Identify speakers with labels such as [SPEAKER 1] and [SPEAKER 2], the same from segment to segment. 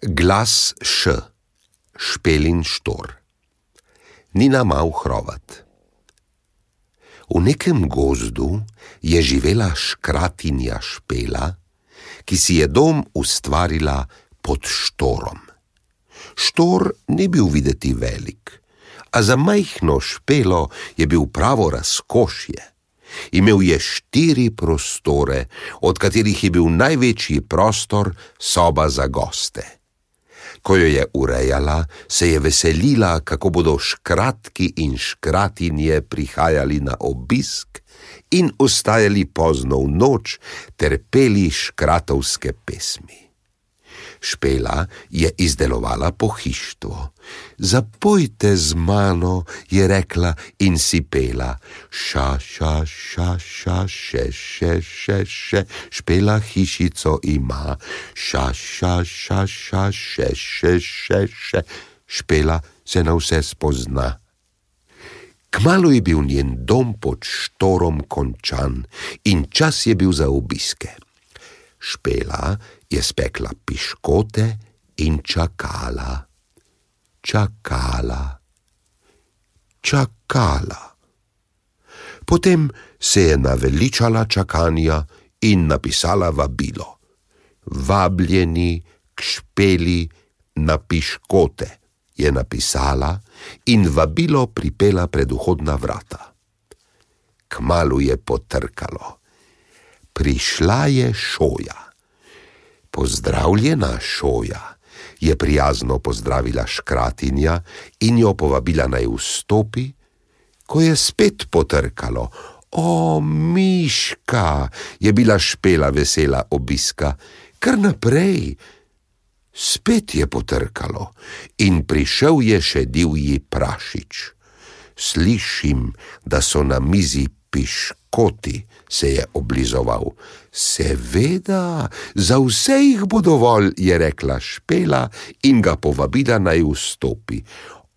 [SPEAKER 1] Glas š, špelin štor. Nina mal hrovat. V nekem gozdu je živela škratinja špela, ki si je dom ustvarila pod štorom. Štor ni bil videti velik, a za majhno špelo je bil pravo razkošje. Imel je štiri prostore, od katerih je bil največji prostor soba za goste. Ko jo je urejala, se je veselila, kako bodo škratki in škratinje prihajali na obisk in ostajali pozno v noč ter peli škratovske pesmi. Špela je izdelovala pohištvo. Zapojte z mano, je rekla in si pela. Ša, ša, ša, ša, še, še, še, še, špela hišico ima. Ša, ša, ša, ša, še, še, še, še, špela se na vse spozna. Kmalo je bil njen dom pod štorom končan in čas je bil za obiske. Špela je spekla piškote in čakala, čakala, čakala. Potem se je naveličala čakanja in napisala vabilo: Vabljeni k špeli na piškote, je napisala in vabilo pripela pred vhodna vrata. Kmalu je potrkalo. Prišla je šoja. Pozdravljena, šoja, je prijazno pozdravila škratinja in jo povabila naj vstopi, ko je spet potrkalo. O, miška, je bila špela vesela obiska, kar naprej. Spet je potrkalo in prišel je še divji prašič. Slišim, da so na mizi piškoti, se je oblizoval. Seveda, za vse jih bo dovolj, je rekla špela in ga povabila naj vstopi.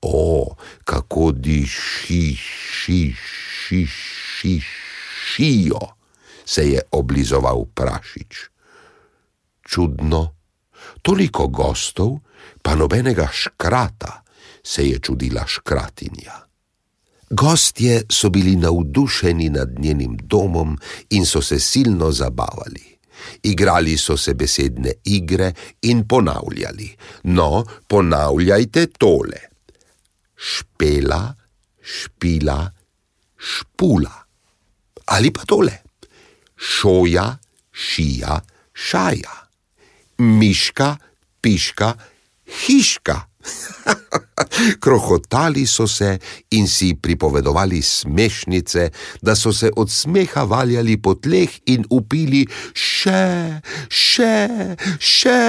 [SPEAKER 1] O, kako diši, ši, ši, ši, šijo, se je oblizoval prašič. Čudno, toliko gostov, pa nobenega škrata, se je čudila škratinja. Gostje so bili navdušeni nad njenim domom in so se silno zabavali. Igrali so se besedne igre in ponavljali: No, ponavljajte tole: špela, špila, špula. Ali pa tole: šoja, šija, šaja, miška, piška, hiška. Krohotali so se in si pripovedovali smešnice, da so se od smeha valjali po tleh in upili še, še, še.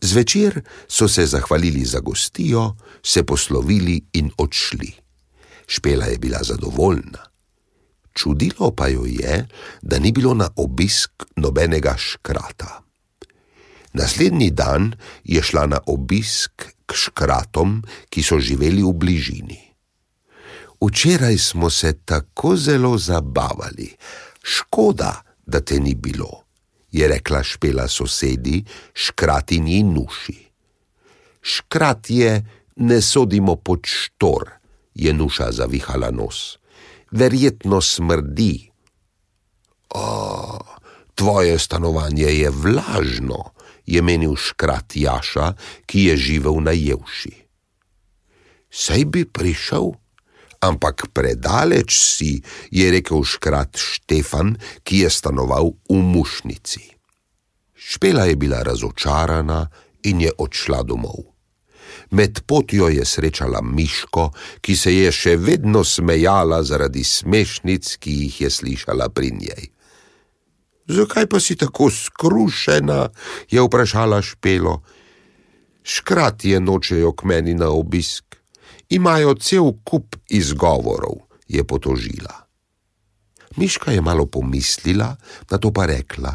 [SPEAKER 1] Zvečer so se zahvalili za gostijo, se poslovili in odšli. Špela je bila zadovoljna. Čudilo pa jo je, da ni bilo na obisk nobenega škrata. Naslednji dan je šla na obisk k škratom, ki so živeli v bližini. Včeraj smo se tako zelo zabavali, škoda, da te ni bilo, je rekla špela sosedi, škratini nuši. Škrat je, ne sodimo pod štor, je nuša zavihala nos. Verjetno smrdi. O, tvoje stanovanje je vlažno je menil škrat Jaša, ki je živel na Jevši. Sej bi prišel, ampak predaleč si, je rekel škrat Štefan, ki je stanoval v mušnici. Špela je bila razočarana in je odšla domov. Med potjo je srečala Miško, ki se je še vedno smejala zaradi smešnic, ki jih je slišala pri njej. Zakaj pa si tako skrušena? je vprašala špelo. Škrat je nočejo k meni na obisk. Imajo cel kup izgovorov, je potožila. Miška je malo pomislila, na to pa rekla: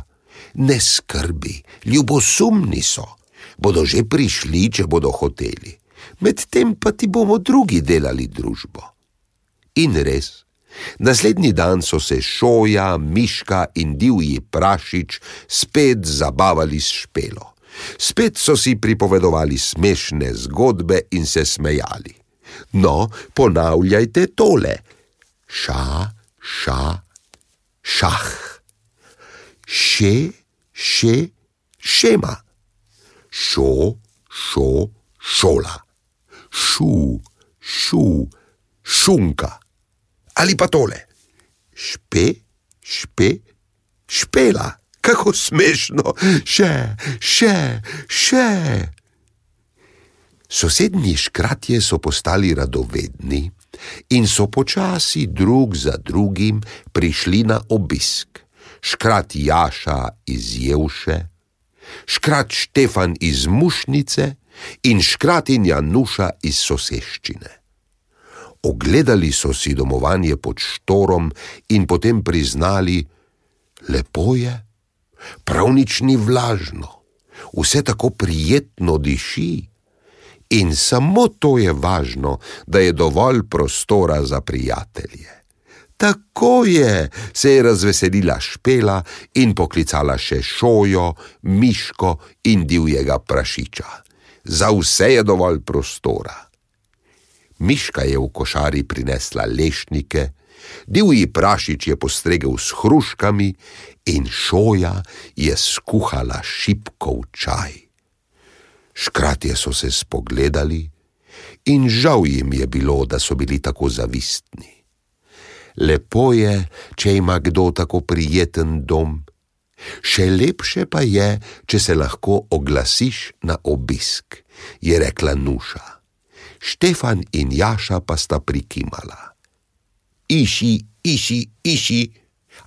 [SPEAKER 1] Ne skrbi, ljubosumni so, bodo že prišli, če bodo hoteli, medtem pa ti bomo drugi delali družbo. In res, Naslednji dan so se šoja, miška in divji prašič spet zabavali s špelo. Spet so si pripovedovali smešne zgodbe in se smejali. No, ponavljajte tole: ša, ša, šah, še, še, šema, šo, šo, šola, šu, šu, šunka. Ali pa tole: špe, špe, špela kako smešno, še, še, še. Sosednji škratje so postali radovedni in so počasi drug za drugim prišli na obisk. Škrat Jaša iz Jevše, škrat Štefan iz Mušnice in škratin Januša iz soseščine. Ogledali so si domovanje pod štorom in potem priznali, lepo je prav nič ni vlažno, vse tako prijetno diši. In samo to je važno, da je dovolj prostora za prijatelje. Tako je, se je razveselila špela in poklicala še šojo, miško in divjega prašiča. Za vse je dovolj prostora. Miška je v košari prinesla lešnike, divji prašič je postregel s hruškami in šoja je skuhala šipkov čaj. Škratje so se spogledali in žal jim je bilo, da so bili tako zavistni. Lepo je, če ima kdo tako prijeten dom, še lepše pa je, če se lahko oglasiš na obisk, je rekla Nuša. Štefan in Jaša pa sta prikimala. Iši, iši, iši,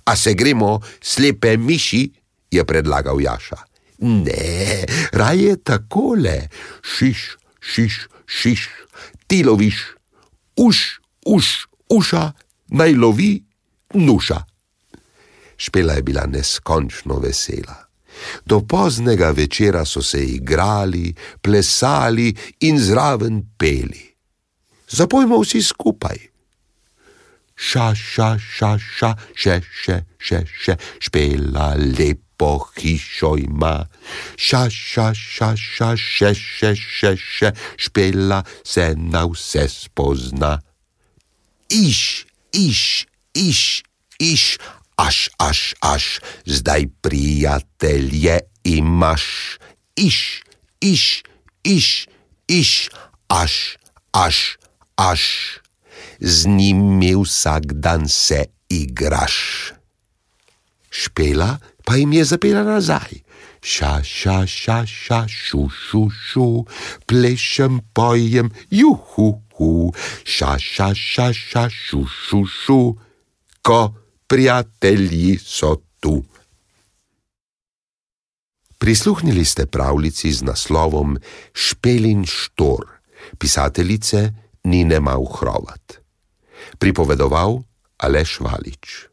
[SPEAKER 1] a se gremo slepe miši, je predlagal Jaša. Ne, raje takole, šiš, šiš, šiš, ti loviš, uš, uš, uša, naj lovi, nuša. Špela je bila neskončno vesela. Do poznega večera so se igrali, plesali in zraven peli. Zapojmo vsi skupaj ša, ša, ša, ša, še, še, še, še, špela lepo hišo ima. Ša, ša, ša, ša, še, še, še, še, špela se na vse spozna. Iš, iš, iš, iš, aš, aš, aš, zdaj prijatelje imaš. Iš, iš, iš, iš, aš, aš, aš z njimi vsak dan se igraš. Špela pa jim je zapela nazaj. Ša, ša, ša, ša, šu, šu, šu, plešem, pojem, juhu, hu, ša, ša, ša, ša, šu, šu, šu, ko prijatelji so tu. Prisluhnili ste pravljici z naslovom Špelin Štor, pisateljice Nine Mauhrovat pripovedoval Aleš Valič.